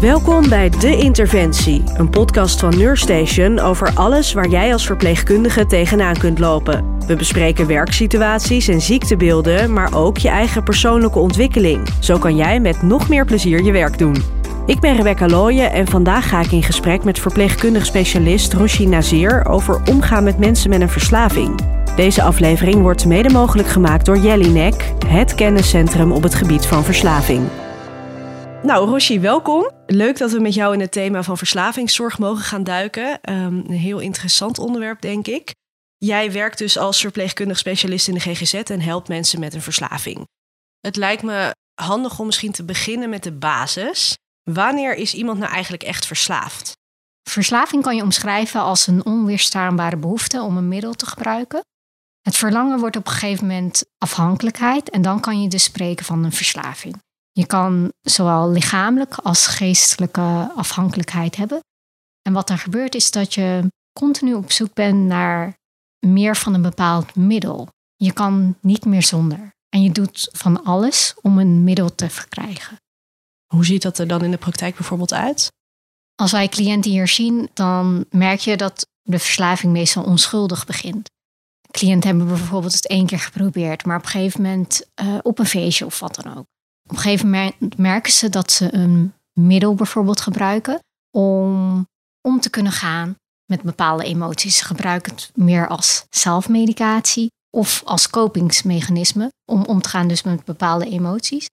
Welkom bij De Interventie, een podcast van Neurstation over alles waar jij als verpleegkundige tegenaan kunt lopen. We bespreken werksituaties en ziektebeelden, maar ook je eigen persoonlijke ontwikkeling. Zo kan jij met nog meer plezier je werk doen. Ik ben Rebecca Looyen en vandaag ga ik in gesprek met verpleegkundig specialist Roshi Nazir over omgaan met mensen met een verslaving. Deze aflevering wordt mede mogelijk gemaakt door Jellinek, het kenniscentrum op het gebied van verslaving. Nou, Roshi, welkom. Leuk dat we met jou in het thema van verslavingszorg mogen gaan duiken. Um, een heel interessant onderwerp, denk ik. Jij werkt dus als verpleegkundig specialist in de GGZ en helpt mensen met een verslaving. Het lijkt me handig om misschien te beginnen met de basis. Wanneer is iemand nou eigenlijk echt verslaafd? Verslaving kan je omschrijven als een onweerstaanbare behoefte om een middel te gebruiken. Het verlangen wordt op een gegeven moment afhankelijkheid en dan kan je dus spreken van een verslaving. Je kan zowel lichamelijk als geestelijke afhankelijkheid hebben. En wat er gebeurt is dat je continu op zoek bent naar meer van een bepaald middel. Je kan niet meer zonder. En je doet van alles om een middel te verkrijgen. Hoe ziet dat er dan in de praktijk bijvoorbeeld uit? Als wij cliënten hier zien, dan merk je dat de verslaving meestal onschuldig begint. Cliënten hebben bijvoorbeeld het één keer geprobeerd, maar op een gegeven moment uh, op een feestje of wat dan ook. Op een gegeven moment merken ze dat ze een middel bijvoorbeeld gebruiken om om te kunnen gaan met bepaalde emoties. Ze gebruiken het meer als zelfmedicatie of als kopingsmechanisme om om te gaan dus met bepaalde emoties.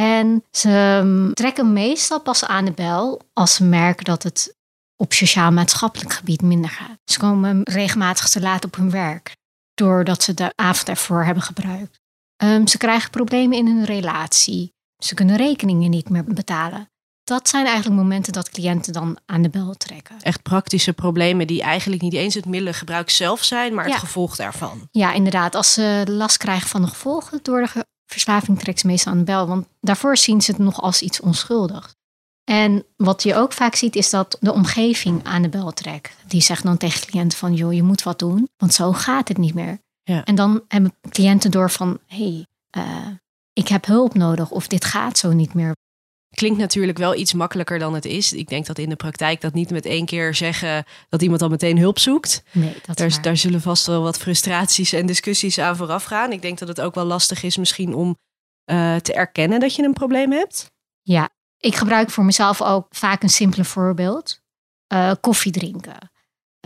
En ze um, trekken meestal pas aan de bel als ze merken dat het op sociaal-maatschappelijk gebied minder gaat. Ze komen regelmatig te laat op hun werk, doordat ze de avond ervoor hebben gebruikt. Um, ze krijgen problemen in hun relatie. Ze kunnen rekeningen niet meer betalen. Dat zijn eigenlijk momenten dat cliënten dan aan de bel trekken. Echt praktische problemen die eigenlijk niet eens het middelengebruik zelf zijn, maar het gevolg daarvan. Ja, inderdaad. Als ze last krijgen van de gevolgen door de verslaving, trekken ze meestal aan de bel. Want daarvoor zien ze het nog als iets onschuldigs. En wat je ook vaak ziet, is dat de omgeving aan de bel trekt. Die zegt dan tegen cliënten van, joh, je moet wat doen, want zo gaat het niet meer. Ja. En dan hebben cliënten door van, hé, hey, uh, ik heb hulp nodig of dit gaat zo niet meer. Klinkt natuurlijk wel iets makkelijker dan het is. Ik denk dat in de praktijk dat niet met één keer zeggen dat iemand al meteen hulp zoekt. Nee, dat daar, daar zullen vast wel wat frustraties en discussies aan vooraf gaan. Ik denk dat het ook wel lastig is misschien om uh, te erkennen dat je een probleem hebt. Ja, ik gebruik voor mezelf ook vaak een simpele voorbeeld. Uh, koffie drinken.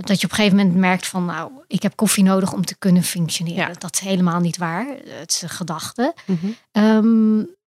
Dat je op een gegeven moment merkt van, nou, ik heb koffie nodig om te kunnen functioneren. Dat is helemaal niet waar. Het is een gedachte. Mhm. um,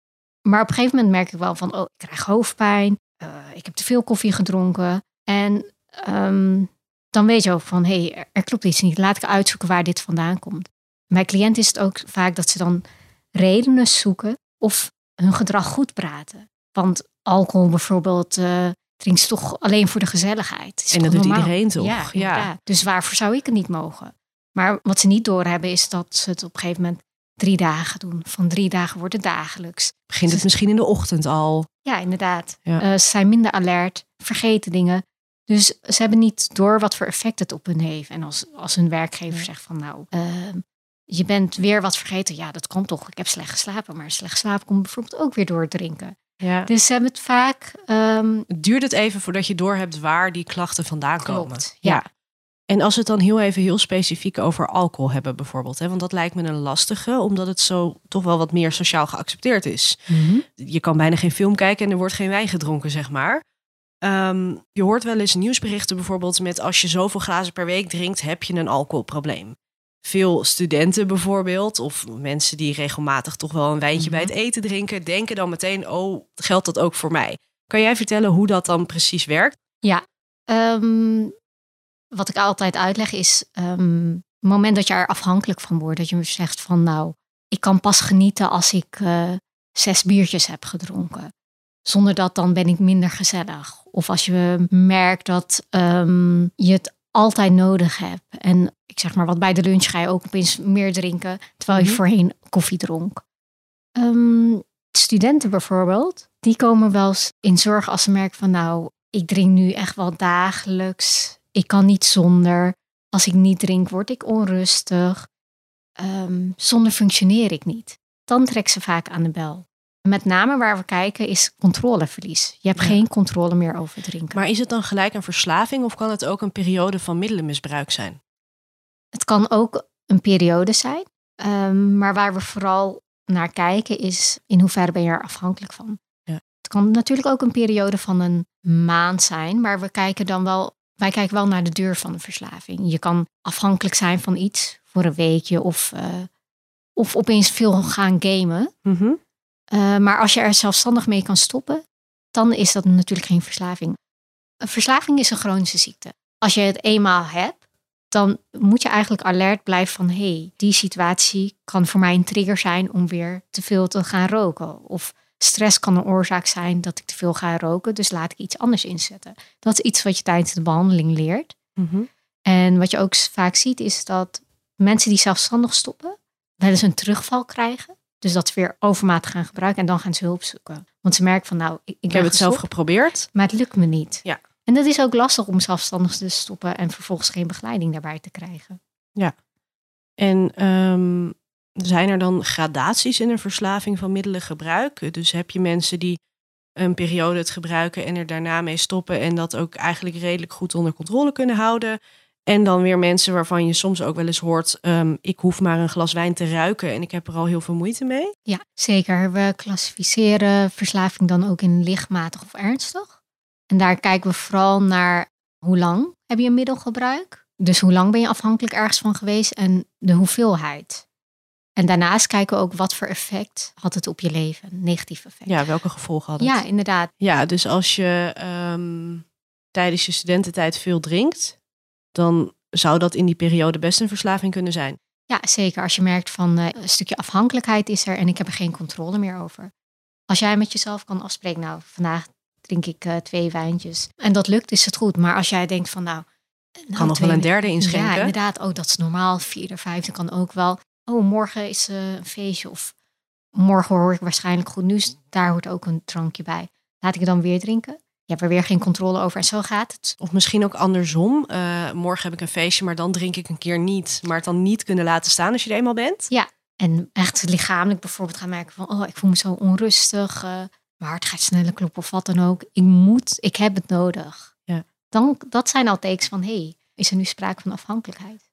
maar op een gegeven moment merk ik wel van, oh, ik krijg hoofdpijn. Uh, ik heb te veel koffie gedronken. En um, dan weet je ook van, hé, hey, er klopt iets niet. Laat ik uitzoeken waar dit vandaan komt. Bij cliënten is het ook vaak dat ze dan redenen zoeken of hun gedrag goed praten. Want alcohol bijvoorbeeld uh, drinkt toch alleen voor de gezelligheid. En dat doet iedereen toch? Ja. Dus waarvoor zou ik het niet mogen? Maar wat ze niet doorhebben is dat ze het op een gegeven moment drie dagen doen. Van drie dagen wordt het dagelijks. Begint het misschien in de ochtend al? Ja, inderdaad. Ze zijn minder alert, vergeten dingen. Dus ze hebben niet door wat voor effect het op hun heeft. En als, als hun werkgever zegt van nou, je bent weer wat vergeten. Ja, dat komt toch. Ik heb slecht geslapen. Maar slecht slapen komt bijvoorbeeld ook weer door drinken. Ja. Dus ze hebben het vaak. Um, Duurt het even voordat je doorhebt waar die klachten vandaan klopt, komen? Ja. En als we het dan heel even heel specifiek over alcohol hebben, bijvoorbeeld. Hè, want dat lijkt me een lastige, omdat het zo toch wel wat meer sociaal geaccepteerd is. Mhm. Je kan bijna geen film kijken en er wordt geen wijn gedronken, zeg maar. Um, je hoort wel eens nieuwsberichten bijvoorbeeld met als je zoveel glazen per week drinkt, heb je een alcoholprobleem. Veel studenten bijvoorbeeld, of mensen die regelmatig toch wel een wijntje bij het mhm. eten drinken, denken dan meteen, oh, geldt dat ook voor mij? Kan jij vertellen hoe dat dan precies werkt? Ja, um, wat ik altijd uitleg is, um, het moment dat je er afhankelijk van wordt, dat je zegt van nou, ik kan pas genieten als ik uh, zes biertjes heb gedronken. Zonder dat dan ben ik minder gezellig. Of als je merkt dat um, je het altijd nodig hebt. En ik zeg maar wat bij de lunch ga je ook opeens meer drinken, terwijl je mm -hmm. voorheen koffie dronk. Um, studenten bijvoorbeeld, die komen wel eens in zorg als ze merken van nou, ik drink nu echt wel dagelijks ik kan niet zonder. Als ik niet drink, word ik onrustig. Um, zonder functioneer ik niet. Dan trekt ze vaak aan de bel. Met name waar we kijken is controleverlies. Je hebt Ja. geen controle meer over drinken. Maar is het dan gelijk een verslaving of kan het ook een periode van middelenmisbruik zijn? Het kan ook een periode zijn. Ehm, maar waar we vooral naar kijken is in hoeverre ben je er afhankelijk van. Ja. Het kan natuurlijk ook een periode van een maand zijn. Maar we kijken dan wel, wij kijken wel naar de duur van de verslaving. Je kan afhankelijk zijn van iets voor een weekje of, eh, of opeens veel gaan gamen. Mhm. Eh, maar als je er zelfstandig mee kan stoppen, dan is dat natuurlijk geen verslaving. Een verslaving is een chronische ziekte. Als je het eenmaal hebt, dan moet je eigenlijk alert blijven van hé, hey, die situatie kan voor mij een trigger zijn om weer te veel te gaan roken. Of stress kan een oorzaak zijn dat ik te veel ga roken, dus laat ik iets anders inzetten. Dat is iets wat je tijdens de behandeling leert. Mhm. En wat je ook vaak ziet is dat mensen die zelfstandig stoppen, wel eens een terugval krijgen. Dus dat ze weer overmaat gaan gebruiken en dan gaan ze hulp zoeken. Want ze merken van nou, ik, ik heb het zelf geprobeerd. maar het lukt me niet. Ja. En dat is ook lastig om zelfstandig te stoppen en vervolgens geen begeleiding daarbij te krijgen. En ehm, zijn er dan gradaties in een verslaving van middelengebruik? Dus heb je mensen die een periode het gebruiken en er daarna mee stoppen en dat ook eigenlijk redelijk goed onder controle kunnen houden? En dan weer mensen waarvan je soms ook wel eens hoort: ehm, ik hoef maar een glas wijn te ruiken en ik heb er al heel veel moeite mee. Ja, zeker. We klassificeren verslaving dan ook in lichtmatig of ernstig. En daar kijken we vooral naar hoe lang heb je een middelgebruik. Dus hoe lang ben je afhankelijk ergens van geweest en de hoeveelheid. En daarnaast kijken we ook wat voor effect had het op je leven, negatief effect. Ja, welke gevolgen had het? ja inderdaad. Ja, dus als je ehm, tijdens je studententijd veel drinkt, dan zou dat in die periode best een verslaving kunnen zijn. Ja, zeker. Als je merkt van eh, een stukje afhankelijkheid is er en ik heb er geen controle meer over. Als jij met jezelf kan afspreken, nou, vandaag drink ik eh, twee wijntjes. En dat lukt, is het goed. Maar als jij denkt van, nou... nou, Kan nog wel een derde inschenken. Ja, inderdaad. Oh, dat is normaal. Vierde, vijfde kan ook wel. Oh, morgen is eh, een feestje. Of morgen hoor ik waarschijnlijk goed nieuws. Daar hoort ook een drankje bij. Laat ik het dan weer drinken? Je hebt er weer geen controle over. En zo gaat het. Of misschien ook andersom. Eh, morgen heb ik een feestje, maar dan drink ik een keer niet. Maar het dan niet kunnen laten staan als je er eenmaal bent. En echt lichamelijk bijvoorbeeld gaan merken van, oh, ik voel me zo onrustig. eh, mijn hart gaat sneller kloppen of wat dan ook. Ik moet, ik heb het nodig. Ja. Dan, dat zijn al tekens van, hé, hey, is er nu sprake van afhankelijkheid?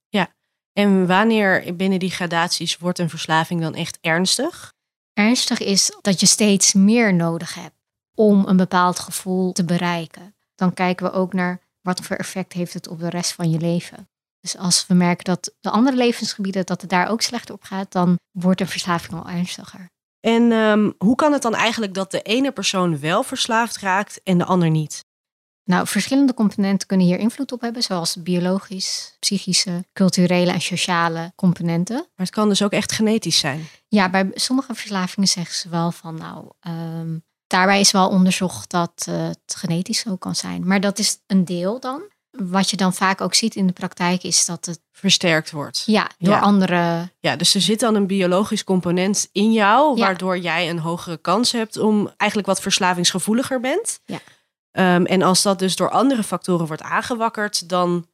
En wanneer binnen die gradaties wordt een verslaving dan echt ernstig? Ernstig is dat je steeds meer nodig hebt om een bepaald gevoel te bereiken. Dan kijken we ook naar wat voor effect heeft het op de rest van je leven. Dus als we merken dat de andere levensgebieden, dat het daar ook slechter op gaat, dan wordt een verslaving al ernstiger. En ehm, hoe kan het dan eigenlijk dat de ene persoon wel verslaafd raakt en de ander niet? Nou, verschillende componenten kunnen hier invloed op hebben, zoals biologisch, psychische, culturele en sociale componenten. Maar het kan dus ook echt genetisch zijn. Ja, bij sommige verslavingen zeggen ze wel van, nou, ehm, daarbij is wel onderzocht dat eh, het genetisch zo kan zijn. Maar dat is een deel dan. Wat je dan vaak ook ziet in de praktijk is dat het, Versterkt wordt. ja, door Ja. andere, Ja, dus er zit dan een biologisch component in jou, Ja. waardoor jij een hogere kans hebt om eigenlijk wat verslavingsgevoeliger bent. Ja. Ehm, en als dat dus door andere factoren wordt aangewakkerd, dan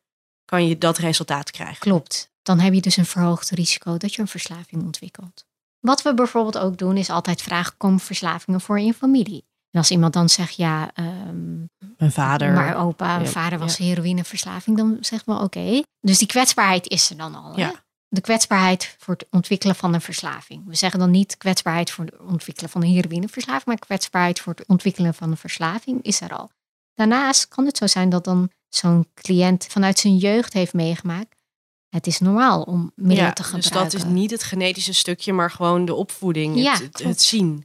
kan je dat resultaat krijgen. klopt. Dan heb je dus een verhoogd risico dat je een verslaving ontwikkelt. Wat we bijvoorbeeld ook doen is altijd vragen, komen verslavingen voor in je familie? En als iemand dan zegt, ja, ehm, Mijn vader. Maar opa, Ja, mijn vader was heroïneverslaving. Dan zeggen we oké. Dus die kwetsbaarheid is er dan al. Hè? Ja. De kwetsbaarheid voor het ontwikkelen van een verslaving. We zeggen dan niet kwetsbaarheid voor het ontwikkelen van een heroïneverslaving. Maar kwetsbaarheid voor het ontwikkelen van een verslaving is er al. Daarnaast kan het zo zijn dat dan zo'n cliënt vanuit zijn jeugd heeft meegemaakt. Het is normaal om middelen ja, te dus gebruiken. dat is niet het genetische stukje, maar gewoon de opvoeding, Ja, het, het, klopt. het zien.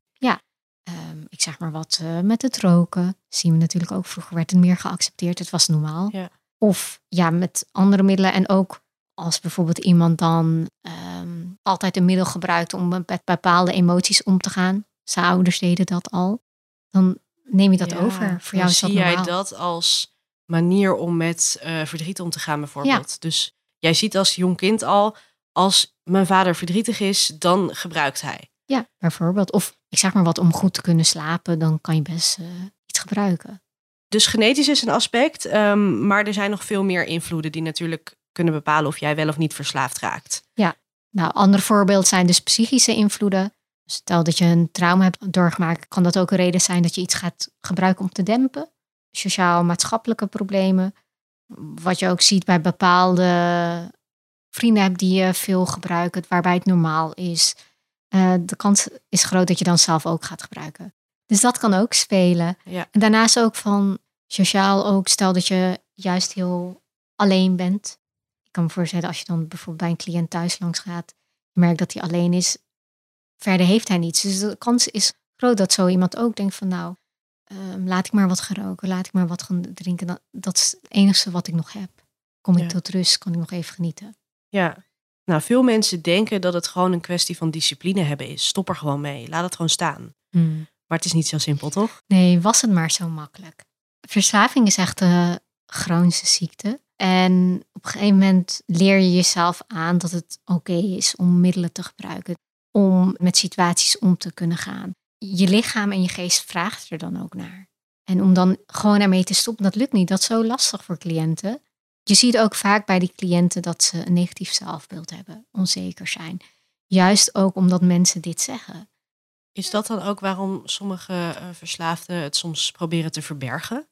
Ehm, ik zeg maar wat eh, met het roken. Zien we natuurlijk ook. Vroeger werd het meer geaccepteerd. Het was normaal. Ja. Of ja, met andere middelen. En ook als bijvoorbeeld iemand dan ehm, altijd een middel gebruikt om met bepaalde emoties om te gaan. Zijn ouders deden dat al. Dan neem je dat Ja, over. Voor dan jou is dat zie jij dat als manier om met eh, verdriet om te gaan, bijvoorbeeld. Dus jij ziet als jong kind al, als mijn vader verdrietig is, dan gebruikt hij. Ja, bijvoorbeeld. Of ik zeg maar wat, om goed te kunnen slapen, dan kan je best eh, iets gebruiken. Dus genetisch is een aspect, ehm, maar er zijn nog veel meer invloeden die natuurlijk kunnen bepalen of jij wel of niet verslaafd raakt. Nou, ander voorbeeld zijn dus psychische invloeden. Stel dat je een trauma hebt doorgemaakt, kan dat ook een reden zijn dat je iets gaat gebruiken om te dempen. Sociaal-maatschappelijke problemen. Wat je ook ziet bij bepaalde vrienden hebt die je veel gebruiken, waarbij het normaal is. Uh, de kans is groot dat je dan zelf ook gaat gebruiken. Dus dat kan ook spelen. Ja. En daarnaast ook van sociaal ook, stel dat je juist heel alleen bent. Ik kan me voorstellen, als je dan bijvoorbeeld bij een cliënt thuis langs gaat, je merkt dat hij alleen is, verder heeft hij niets. Dus de kans is groot dat zo iemand ook denkt van nou, um, laat ik maar wat gaan roken, laat ik maar wat gaan drinken. Dat, dat is het enige wat ik nog heb. Kom ik Ja. tot rust, kan ik nog even genieten. Ja. Nou, veel mensen denken dat het gewoon een kwestie van discipline hebben is. Stop er gewoon mee. Laat het gewoon staan. Maar het is niet zo simpel, toch? Nee, was het maar zo makkelijk. Verslaving is echt een chronische ziekte. En op een gegeven moment leer je jezelf aan dat het oké is om middelen te gebruiken. Om met situaties om te kunnen gaan. Je lichaam en je geest vraagt er dan ook naar. En om dan gewoon ermee te stoppen, dat lukt niet. Dat is zo lastig voor cliënten. Je ziet ook vaak bij die cliënten dat ze een negatief zelfbeeld hebben, onzeker zijn. Juist ook omdat mensen dit zeggen. Is dat dan ook waarom sommige eh, verslaafden het soms proberen te verbergen?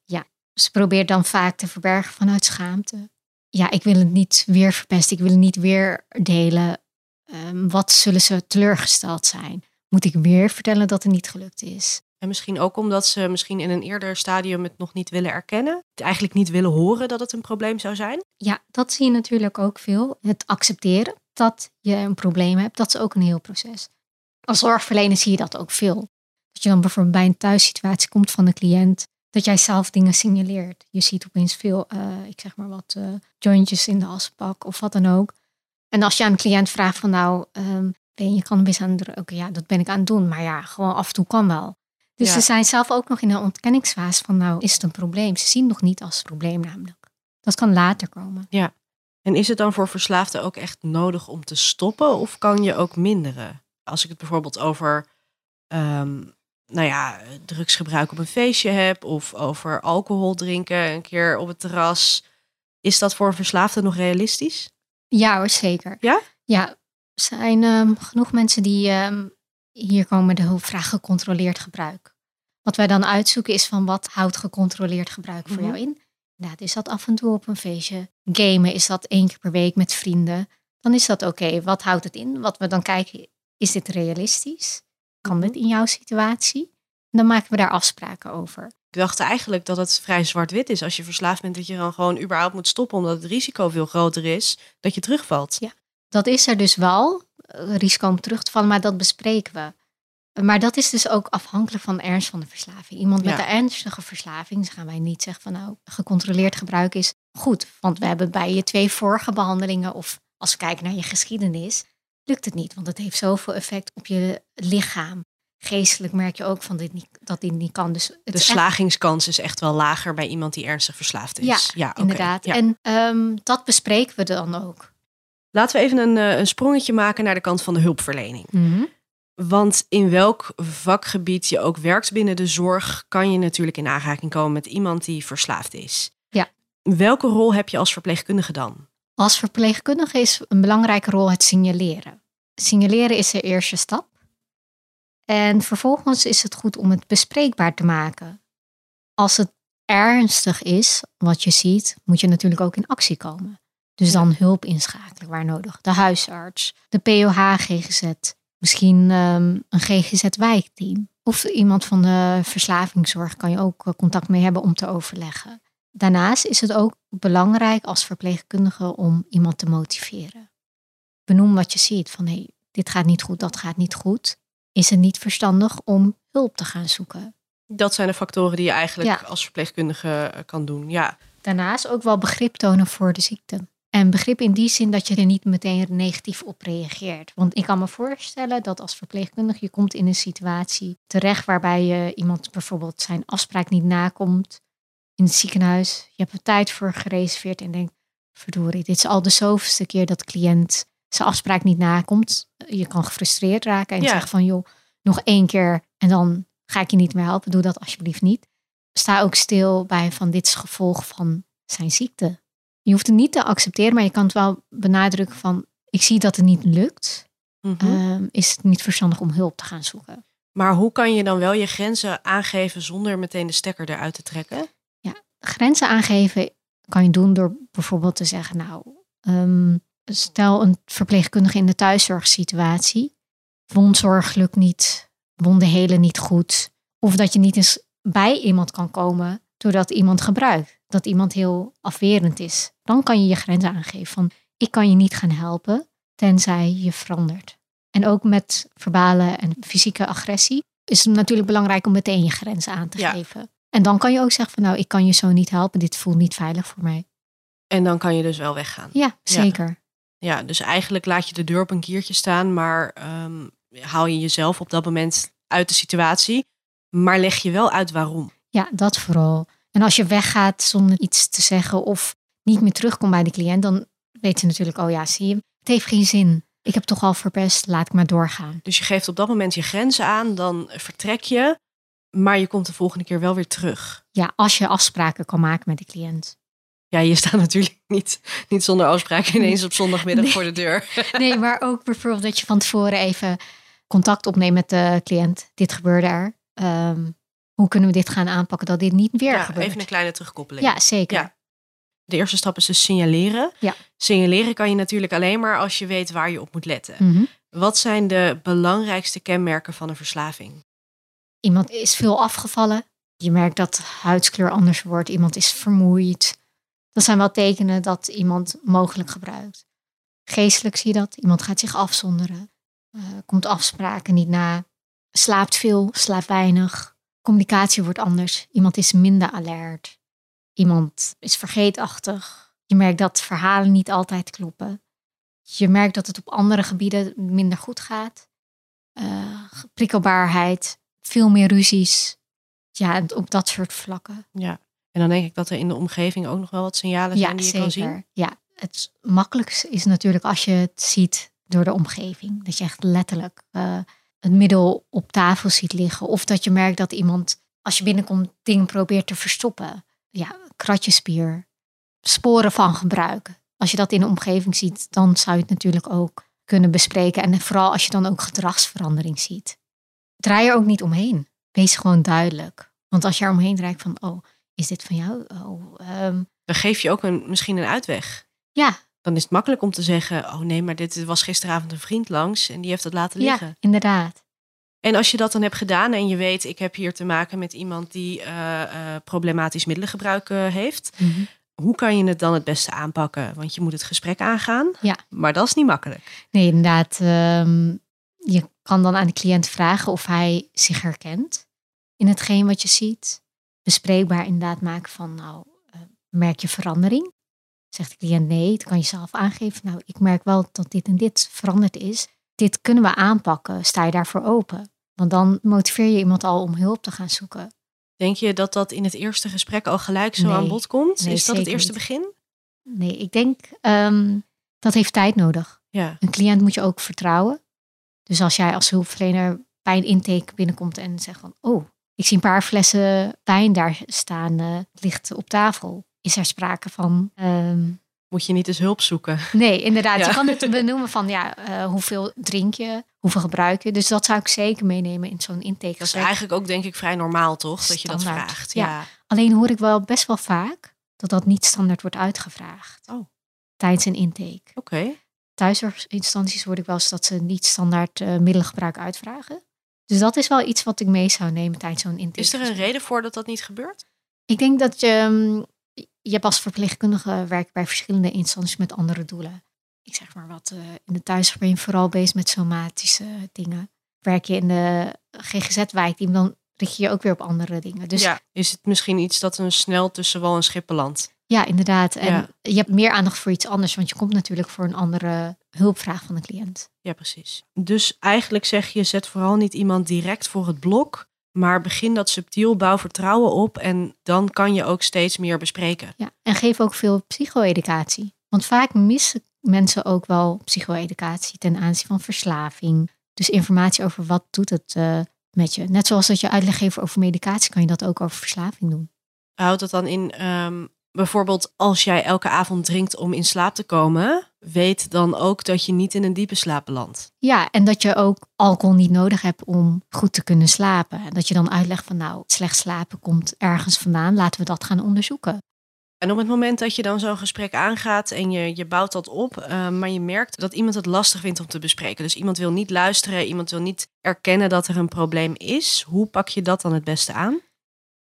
Ze probeert dan vaak te verbergen vanuit schaamte. Ja, ik wil het niet weer verpesten. Ik wil het niet weer delen. Ehm, wat zullen ze teleurgesteld zijn? Moet ik weer vertellen dat het niet gelukt is? En misschien ook omdat ze misschien in een eerder stadium het nog niet willen erkennen. Het eigenlijk niet willen horen dat het een probleem zou zijn. Ja, dat zie je natuurlijk ook veel. Het accepteren dat je een probleem hebt, dat is ook een heel proces. Als zorgverlener zie je dat ook veel. Dat je dan bijvoorbeeld bij een thuissituatie komt van de cliënt, dat jij zelf dingen signaleert. Je ziet opeens veel, eh, ik zeg maar wat, eh, jointjes in de asbak of wat dan ook. En als je aan de cliënt vraagt van nou, ehm, ben je cannabis aan het roken? Ja, dat ben ik aan het doen. Maar ja, gewoon af en toe kan wel. Dus Ja. ze zijn zelf ook nog in een ontkenningsfase van nou, is het een probleem? Ze zien het nog niet als een probleem namelijk. Dat kan later komen. En is het dan voor verslaafden ook echt nodig om te stoppen of kan je ook minderen? Als ik het bijvoorbeeld over ehm, nou ja, drugsgebruik op een feestje heb of over alcohol drinken een keer op het terras. Is dat voor een verslaafde nog realistisch? Ja hoor, zeker. Ja? Ja, zijn ehm, genoeg mensen die ehm, hier komen de hulpvraag gecontroleerd gebruik. Wat wij dan uitzoeken is van wat houdt gecontroleerd gebruik voor Mhm. jou in? Nou, is dat af en toe op een feestje? Gamen, is dat één keer per week met vrienden? Dan is dat oké. Wat houdt het in? Wat we dan kijken, is dit realistisch? Kan Mhm. dit in jouw situatie? Dan maken we daar afspraken over. Ik dacht eigenlijk dat het vrij zwart-wit is. Als je verslaafd bent, dat je dan gewoon überhaupt moet stoppen, omdat het risico veel groter is dat je terugvalt. Ja. Dat is er dus wel, eh, risico om terug te vallen, maar dat bespreken we. Maar dat is dus ook afhankelijk van de ernst van de verslaving. Iemand met Ja. een ernstige verslaving, dus gaan wij niet zeggen van nou, gecontroleerd gebruik is goed. Want we hebben bij je twee vorige behandelingen, of als we kijken naar je geschiedenis, lukt het niet. Want het heeft zoveel effect op je lichaam. Geestelijk merk je ook van dit niet, dat dit niet kan. Dus het De echt- slagingskans is echt wel lager bij iemand die ernstig verslaafd is. Ja, oké. inderdaad. Ja. En ehm, dat bespreken we dan ook. Laten we even een, eh, een sprongetje maken naar de kant van de hulpverlening. Want in welk vakgebied je ook werkt binnen de zorg, kan je natuurlijk in aanraking komen met iemand die verslaafd is. Ja. Welke rol heb je als verpleegkundige dan? Als verpleegkundige is een belangrijke rol het signaleren. Signaleren is de eerste stap. En vervolgens is het goed om het bespreekbaar te maken. Als het ernstig is, wat je ziet, moet je natuurlijk ook in actie komen. Dus dan hulp inschakelen waar nodig. De huisarts, de POH, GGZ, misschien ehm, een GGZ-wijkteam. Of iemand van de verslavingszorg kan je ook eh, contact mee hebben om te overleggen. Daarnaast is het ook belangrijk als verpleegkundige om iemand te motiveren. Benoem wat je ziet van hé, dit gaat niet goed, dat gaat niet goed. Is het niet verstandig om hulp te gaan zoeken? Dat zijn de factoren die je eigenlijk Ja. als verpleegkundige eh, kan doen. Ja, Daarnaast ook wel begrip tonen voor de ziekte. En begrip in die zin dat je er niet meteen negatief op reageert. Want ik kan me voorstellen dat als verpleegkundige je komt in een situatie terecht waarbij je iemand bijvoorbeeld zijn afspraak niet nakomt in het ziekenhuis. Je hebt er tijd voor gereserveerd en denkt, verdorie, dit is al de zoveelste keer dat de cliënt zijn afspraak niet nakomt. Je kan gefrustreerd raken en Ja. zeggen van joh, nog één keer en dan ga ik je niet meer helpen. Doe dat alsjeblieft niet. Sta ook stil bij van dit is gevolg van zijn ziekte. Je hoeft het niet te accepteren, maar je kan het wel benadrukken van ik zie dat het niet lukt. mhm. Ehm, is het niet verstandig om hulp te gaan zoeken. Maar hoe kan je dan wel je grenzen aangeven zonder meteen de stekker eruit te trekken? Ja, grenzen aangeven kan je doen door bijvoorbeeld te zeggen, nou, ehm, stel een verpleegkundige in de thuiszorgsituatie, wondzorg lukt niet, wonden helen niet goed, of dat je niet eens bij iemand kan komen doordat iemand gebruikt, dat iemand heel afwerend is. Dan kan je je grenzen aangeven van, ik kan je niet gaan helpen tenzij je verandert. En ook met verbale en fysieke agressie is het natuurlijk belangrijk om meteen je grenzen aan te geven. En dan kan je ook zeggen van nou, ik kan je zo niet helpen, dit voelt niet veilig voor mij. En dan kan je dus wel weggaan. Ja, zeker. Ja, dus eigenlijk laat je de deur op een kiertje staan, maar um, haal je jezelf op dat moment uit de situatie. Maar leg je wel uit waarom. Ja, dat vooral. En als je weggaat zonder iets te zeggen of niet meer terugkomt bij de cliënt, dan weet je natuurlijk, oh ja, zie je, het heeft geen zin. Ik heb toch al verpest, laat ik maar doorgaan. Dus je geeft op dat moment je grenzen aan, dan vertrek je, maar je komt de volgende keer wel weer terug. Ja, als je afspraken kan maken met de cliënt. Ja, je staat natuurlijk niet, niet zonder afspraken ineens op zondagmiddag voor de deur. Nee, maar ook bijvoorbeeld dat je van tevoren even contact opneemt met de cliënt. Dit gebeurde er. Ehm, hoe kunnen we dit gaan aanpakken dat dit niet weer ja, gebeurt? Even een kleine terugkoppeling. Ja, zeker. Ja. De eerste stap is dus signaleren. Ja. Signaleren kan je natuurlijk alleen maar als je weet waar je op moet letten. Mhm. Wat zijn de belangrijkste kenmerken van een verslaving? Iemand is veel afgevallen. Je merkt dat huidskleur anders wordt. Iemand is vermoeid. Dat zijn wel tekenen dat iemand mogelijk gebruikt. Geestelijk zie je dat. Iemand gaat zich afzonderen. Uh, komt afspraken niet na. Slaapt veel, slaapt weinig. Communicatie wordt anders. Iemand is minder alert. Iemand is vergeetachtig. Je merkt dat verhalen niet altijd kloppen. Je merkt dat het op andere gebieden minder goed gaat. Uh, prikkelbaarheid, veel meer ruzies. Ja, op dat soort vlakken. Ja, en dan denk ik dat er in de omgeving ook nog wel wat signalen zijn die je kan zien. Ja, het makkelijkste is natuurlijk als je het ziet door de omgeving. Dat je echt letterlijk uh, het middel op tafel ziet liggen. Of dat je merkt dat iemand, als je binnenkomt, dingen probeert te verstoppen. Ja, kratjespier, sporen van gebruik. Als je dat in de omgeving ziet, dan zou je het natuurlijk ook kunnen bespreken. En vooral als je dan ook gedragsverandering ziet. Draai er ook niet omheen. Wees gewoon duidelijk. Want als je er omheen draait van, oh, is dit van jou? Oh, um... Dan geef je ook een, misschien een uitweg. Ja. Dan is het makkelijk om te zeggen, oh nee, maar dit was gisteravond een vriend langs en die heeft het laten liggen. Ja, inderdaad. En als je dat dan hebt gedaan en je weet, ik heb hier te maken met iemand die uh, uh, problematisch middelengebruik uh, heeft. Mhm. Hoe kan je het dan het beste aanpakken? Want je moet het gesprek aangaan. Ja. Maar dat is niet makkelijk. Nee, inderdaad. Um, je kan dan aan de cliënt vragen of hij zich herkent in hetgeen wat je ziet. Bespreekbaar inderdaad maken van, nou, merk je verandering? Zegt de cliënt nee, dan kan je zelf aangeven. Nou, ik merk wel dat dit en dit veranderd is dit kunnen we aanpakken. Sta je daarvoor open? Want dan motiveer je iemand al om hulp te gaan zoeken. Denk je dat dat in het eerste gesprek al gelijk zo aan bod komt? is dat het eerste begin? Nee, ik denk um, dat heeft tijd nodig. Ja. Een cliënt moet je ook vertrouwen. Dus als jij als hulpverlener bij een intake binnenkomt en zegt van, oh, ik zie een paar flessen wijn daar staan, uh, ligt op tafel. Is er sprake van um, moet je niet eens hulp zoeken. Nee, inderdaad. Je kan het benoemen van ja, uh, hoeveel drink je, hoeveel gebruik je. Dus dat zou ik zeker meenemen in zo'n intake. Dat is eigenlijk ook denk ik vrij normaal toch, dat je dat vraagt. Ja. Alleen hoor ik wel best wel vaak dat dat niet standaard wordt uitgevraagd. Oh. Tijdens een intake. Oké. Okay. Thuiszorginstanties hoor ik wel eens dat ze niet standaard uh, middelengebruik uitvragen. Dus dat is wel iets wat ik mee zou nemen tijdens zo'n intake. Is er een reden voor dat dat niet gebeurt? Ik denk dat je mm, je hebt als verpleegkundige werkt bij verschillende instanties met andere doelen. Ik zeg maar wat, uh, in de thuiszorg ben je vooral bezig met somatische dingen. Werk je in de GGZ-wijk, dan richt je je ook weer op andere dingen. Dus ja, is het misschien iets dat een snel tussen wal en schip belandt? Ja, inderdaad. En je hebt meer aandacht voor iets anders, want je komt natuurlijk voor een andere hulpvraag van de cliënt. Ja, precies. Dus eigenlijk zeg je, zet vooral niet iemand direct voor het blok, maar begin dat subtiel, bouw vertrouwen op en dan kan je ook steeds meer bespreken. Ja, en geef ook veel psycho-educatie. Want vaak missen mensen ook wel psycho-educatie ten aanzien van verslaving. Dus informatie over wat doet het uh, met je. Net zoals dat je uitleg geeft over medicatie, kan je dat ook over verslaving doen. Houdt dat dan in, um, bijvoorbeeld als jij elke avond drinkt om in slaap te komen, weet dan ook dat je niet in een diepe slaap belandt. Ja, en dat je ook alcohol niet nodig hebt om goed te kunnen slapen. En dat je dan uitlegt van nou, slecht slapen komt ergens vandaan, laten we dat gaan onderzoeken. En op het moment dat je dan zo'n gesprek aangaat en je, je bouwt dat op, uh, maar je merkt dat iemand het lastig vindt om te bespreken. Dus iemand wil niet luisteren, iemand wil niet erkennen dat er een probleem is. Hoe pak je dat dan het beste aan?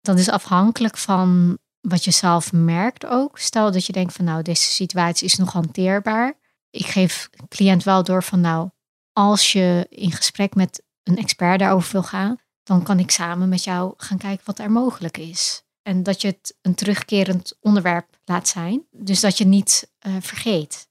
Dat is afhankelijk van wat je zelf merkt ook. Stel dat je denkt van nou, deze situatie is nog hanteerbaar. Ik geef cliënt wel door van nou, als je in gesprek met een expert daarover wil gaan, dan kan ik samen met jou gaan kijken wat er mogelijk is. En dat je het een terugkerend onderwerp laat zijn. Dus dat je niet uh, vergeet.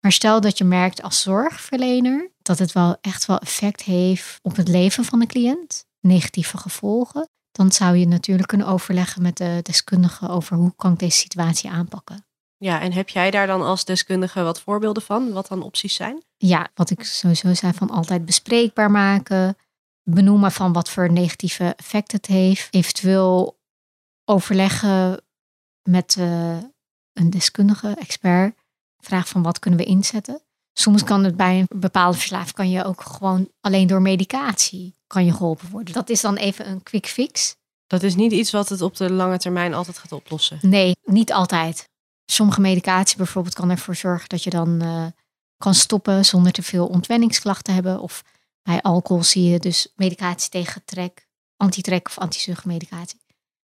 Maar stel dat je merkt als zorgverlener dat het wel echt wel effect heeft op het leven van de cliënt, negatieve gevolgen, dan zou je natuurlijk kunnen overleggen met de deskundige over hoe kan ik deze situatie aanpakken. Ja, en heb jij daar dan als deskundige wat voorbeelden van, wat dan opties zijn? Ja, wat ik sowieso zei van altijd bespreekbaar maken, benoemen van wat voor negatieve effecten het heeft, eventueel overleggen met uh, een deskundige, expert, vraag van wat kunnen we inzetten. Soms kan het bij een bepaalde verslaving kan je ook gewoon alleen door medicatie kan je geholpen worden. Dat is dan even een quick fix. Dat is niet iets wat het op de lange termijn altijd gaat oplossen. Nee, niet altijd. Sommige medicatie bijvoorbeeld kan ervoor zorgen dat je dan uh, kan stoppen zonder te veel ontwenningsklachten te hebben. Of bij alcohol zie je dus medicatie tegen trek, antitrek of antizuchtmedicatie.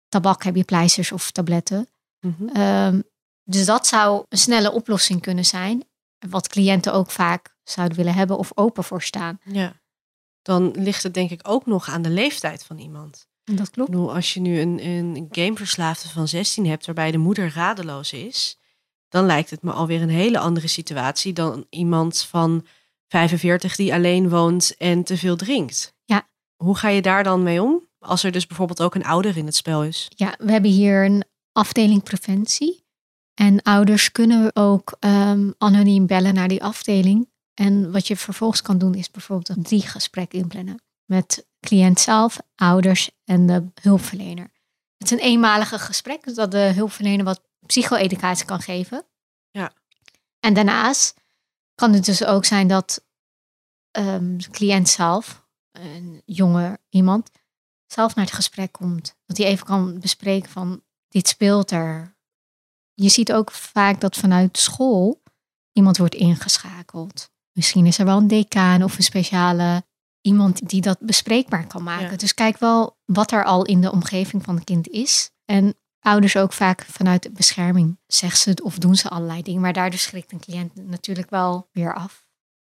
Tabak heb je pleisters of tabletten. Mm -hmm. um, dus dat zou een snelle oplossing kunnen zijn. Wat cliënten ook vaak zouden willen hebben of open voor staan. Ja. Dan ligt het denk ik ook nog aan de leeftijd van iemand. Dat klopt. Bedoel, als je nu een, een gameverslaafde van 16 hebt waarbij de moeder radeloos is, dan lijkt het me alweer een hele andere situatie dan iemand van 45 die alleen woont en te veel drinkt. Ja. Hoe ga je daar dan mee om? Als er dus bijvoorbeeld ook een ouder in het spel is. Ja, we hebben hier een afdeling preventie. En ouders kunnen ook um, anoniem bellen naar die afdeling. En wat je vervolgens kan doen is bijvoorbeeld een drie gesprek inplannen. Met cliënt zelf, ouders en de hulpverlener. Het is een eenmalige gesprek, dus dat de hulpverlener wat psycho-educatie kan geven. Ja. En daarnaast kan het dus ook zijn dat um, de cliënt zelf, een jonge iemand, zelf naar het gesprek komt. Dat hij even kan bespreken van dit speelt er. Je ziet ook vaak dat vanuit school iemand wordt ingeschakeld. Misschien is er wel een decaan of een speciale iemand die dat bespreekbaar kan maken. Ja. Dus kijk wel wat er al in de omgeving van het kind is. En ouders ook vaak vanuit bescherming zeggen ze het of doen ze allerlei dingen. Maar daardoor schrikt een cliënt natuurlijk wel weer af.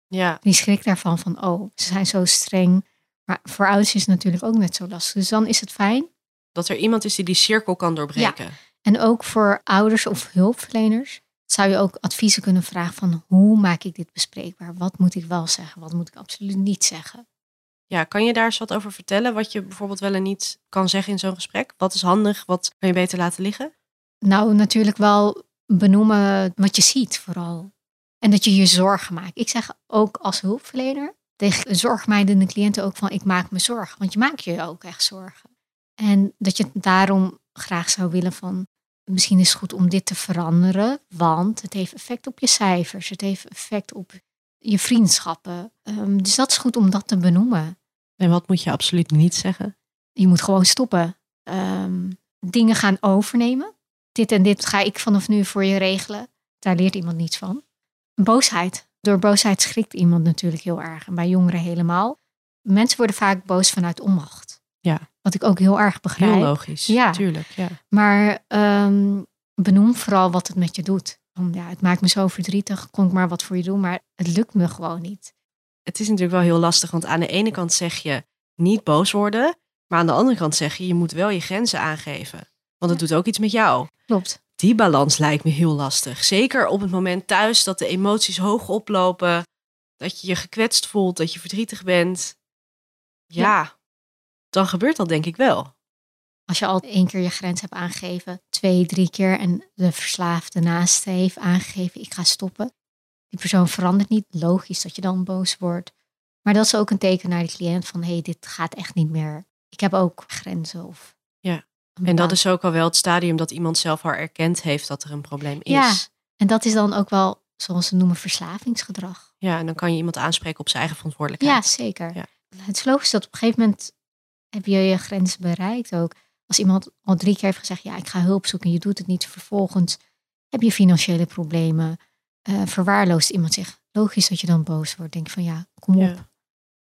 Ja. Die schrikt daarvan van, oh, ze zijn zo streng. Maar voor ouders is het natuurlijk ook net zo lastig. Dus dan is het fijn. Dat er iemand is die die cirkel kan doorbreken. Ja. En ook voor ouders of hulpverleners zou je ook adviezen kunnen vragen van hoe maak ik dit bespreekbaar? Wat moet ik wel zeggen? Wat moet ik absoluut niet zeggen? Ja, kan je daar eens wat over vertellen? Wat je bijvoorbeeld wel en niet kan zeggen in zo'n gesprek? Wat is handig? Wat kan je beter laten liggen? Nou, natuurlijk wel benoemen wat je ziet vooral. En dat je je zorgen maakt. Ik zeg ook als hulpverlener tegen zorgmijdende cliënten ook van ik maak me zorgen. Want je maakt je ook echt zorgen. En dat je daarom graag zou willen van misschien is het goed om dit te veranderen, want het heeft effect op je cijfers, het heeft effect op je vriendschappen. Um, dus dat is goed om dat te benoemen. En wat moet je absoluut niet zeggen? Je moet gewoon stoppen. Um, dingen gaan overnemen. Dit en dit ga ik vanaf nu voor je regelen. Daar leert iemand niets van. Boosheid. Door boosheid schrikt iemand natuurlijk heel erg. En bij jongeren helemaal. Mensen worden vaak boos vanuit onmacht. Ja. Wat ik ook heel erg begrijp. Heel logisch, ja. tuurlijk. Ja. Maar um, benoem vooral wat het met je doet. Want ja, het maakt me zo verdrietig, kon ik maar wat voor je doen, maar het lukt me gewoon niet. Het is natuurlijk wel heel lastig, want aan de ene kant zeg je niet boos worden, maar aan de andere kant zeg je je moet wel je grenzen aangeven. Want het doet ook iets met jou. Klopt. Die balans lijkt me heel lastig. Zeker op het moment thuis dat de emoties hoog oplopen, dat je je gekwetst voelt, dat je verdrietig bent. ja. ja dan gebeurt dat denk ik wel. Als je al één keer je grens hebt aangegeven, twee, drie keer en de verslaafde naast heeft aangegeven, ik ga stoppen. Die persoon verandert niet. Logisch dat je dan boos wordt. Maar dat is ook een teken naar de cliënt van, hé, hey, dit gaat echt niet meer. Ik heb ook grenzen. Of... Ja. En dat is ook al wel het stadium dat iemand zelf al erkend heeft dat er een probleem is. Ja, en dat is dan ook wel, zoals ze noemen, verslavingsgedrag. Ja, en dan kan je iemand aanspreken op zijn eigen verantwoordelijkheid. Ja, zeker. Ja. Het is logisch dat op een gegeven moment heb je je grenzen bereikt ook. Als iemand al drie keer heeft gezegd, ja, ik ga hulp zoeken en je doet het niet, vervolgens heb je financiële problemen, uh, verwaarloost iemand zich. Logisch dat je dan boos wordt. Denk van ja, kom op.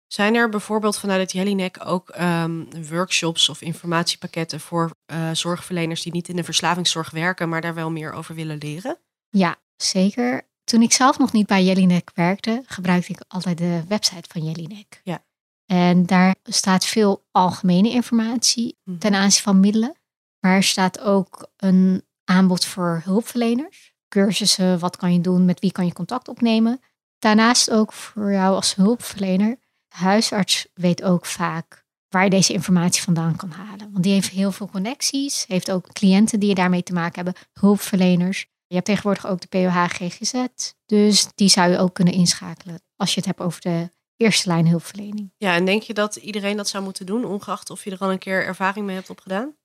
Zijn er bijvoorbeeld vanuit het Jellinek ook ehm, workshops of informatiepakketten voor uh, zorgverleners die niet in de verslavingszorg werken, maar daar wel meer over willen leren? Ja, zeker. Toen ik zelf nog niet bij Jellinek werkte, gebruikte ik altijd de website van Jellinek. Ja. En daar staat veel algemene informatie mhm. ten aanzien van middelen. Maar er staat ook een aanbod voor hulpverleners. Cursussen, wat kan je doen, met wie kan je contact opnemen. Daarnaast ook voor jou als hulpverlener. De huisarts weet ook vaak waar je deze informatie vandaan kan halen. Want die heeft heel veel connecties, heeft ook cliënten die je daarmee te maken hebben, hulpverleners. Je hebt tegenwoordig ook de POH GGZ, dus die zou je ook kunnen inschakelen als je het hebt over de eerste lijn hulpverlening. Ja, en denk je dat iedereen dat zou moeten doen, ongeacht of je er al een keer ervaring mee hebt opgedaan?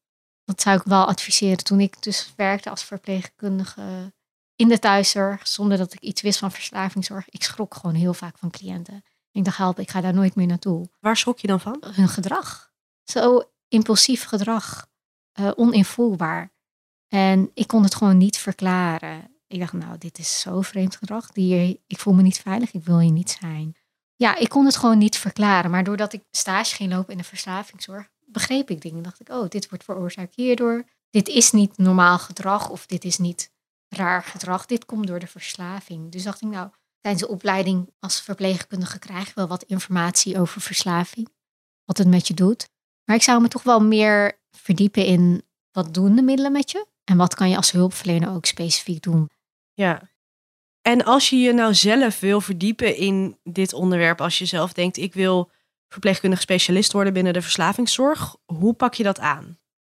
Dat zou ik wel adviseren. Toen ik dus werkte als verpleegkundige in de thuiszorg, zonder dat ik iets wist van verslavingszorg, ik schrok gewoon heel vaak van cliënten. Ik dacht, help, ik ga daar nooit meer naartoe. Waar schrok je dan van? Hun gedrag. Zo impulsief gedrag. Uh, oninvoelbaar. En ik kon het gewoon niet verklaren. Ik dacht, nou, dit is zo vreemd gedrag. Die, ik voel me niet veilig, ik wil hier niet zijn. Ja, ik kon het gewoon niet verklaren. Maar doordat ik stage ging lopen in de verslavingszorg, begreep ik dingen. Dacht ik, oh, dit wordt veroorzaakt hierdoor. Dit is niet normaal gedrag of dit is niet raar gedrag. Dit komt door de verslaving. Dus dacht ik, nou, tijdens de opleiding als verpleegkundige krijg je wel wat informatie over verslaving. Wat het met je doet. Maar ik zou me toch wel meer verdiepen in wat doen de middelen met je? En wat kan je als hulpverlener ook specifiek doen? Ja. En als je je nou zelf wil verdiepen in dit onderwerp, als je zelf denkt, ik wil verpleegkundig specialist worden binnen de verslavingszorg, hoe pak je dat aan?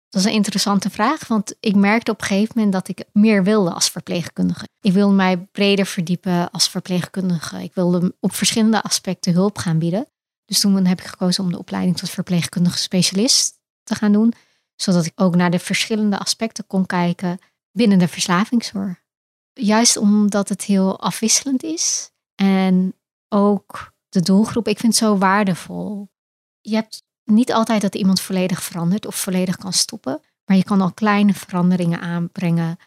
Dat is een interessante vraag, want ik merkte op een gegeven moment dat ik meer wilde als verpleegkundige. Ik wilde mij breder verdiepen als verpleegkundige. Ik wilde op verschillende aspecten hulp gaan bieden. Dus toen heb ik gekozen om de opleiding tot verpleegkundige specialist te gaan doen, zodat ik ook naar de verschillende aspecten kon kijken binnen de verslavingszorg. Juist omdat het heel afwisselend is en ook de doelgroep, ik vind het zo waardevol. Je hebt niet altijd dat iemand volledig verandert of volledig kan stoppen. Maar je kan al kleine veranderingen aanbrengen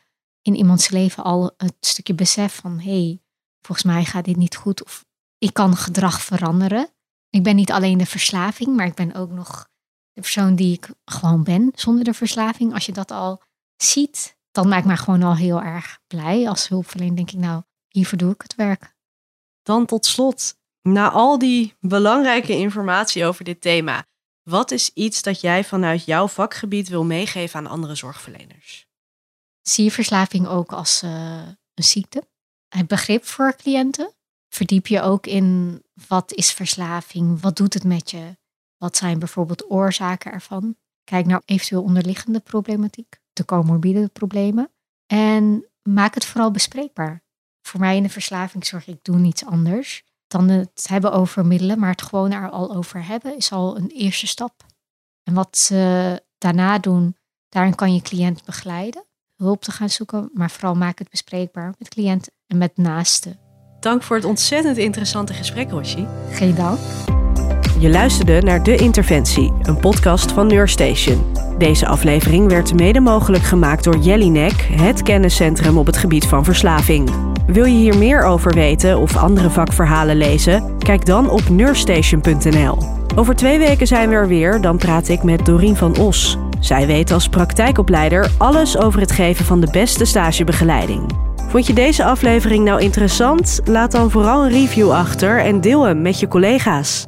in iemands leven. Al het stukje besef van hé, hey, volgens mij gaat dit niet goed. Of ik kan gedrag veranderen. Ik ben niet alleen de verslaving, maar ik ben ook nog de persoon die ik gewoon ben zonder de verslaving. Als je dat al ziet, dan maakt mij gewoon al heel erg blij. Als hulpverlener denk ik nou, hiervoor doe ik het werk. Dan tot slot, na al die belangrijke informatie over dit thema, wat is iets dat jij vanuit jouw vakgebied wil meegeven aan andere zorgverleners? Zie je verslaving ook als uh, een ziekte? Het begrip voor cliënten? Verdiep je ook in wat is verslaving? Wat doet het met je? Wat zijn bijvoorbeeld oorzaken ervan? Kijk naar eventueel onderliggende problematiek, de comorbide problemen. En maak het vooral bespreekbaar. Voor mij in de verslavingszorg, ik doe niets anders dan het hebben over middelen, maar het gewoon er al over hebben is al een eerste stap. En wat ze daarna doen, daarin kan je cliënt begeleiden, hulp te gaan zoeken, maar vooral maak het bespreekbaar met cliënt en met naasten. Dank voor het ontzettend interessante gesprek, Roshi. Geen dank. Je luisterde naar De Interventie, een podcast van Neurstation. Deze aflevering werd mede mogelijk gemaakt door Jellinek, het kenniscentrum op het gebied van verslaving. Wil je hier meer over weten of andere vakverhalen lezen? Kijk dan op nurstation.nl. Over twee weken zijn we er weer, dan praat ik met Dorien van Os. Zij weet als praktijkopleider alles over het geven van de beste stagebegeleiding. Vond je deze aflevering nou interessant? Laat dan vooral een review achter en deel hem met je collega's.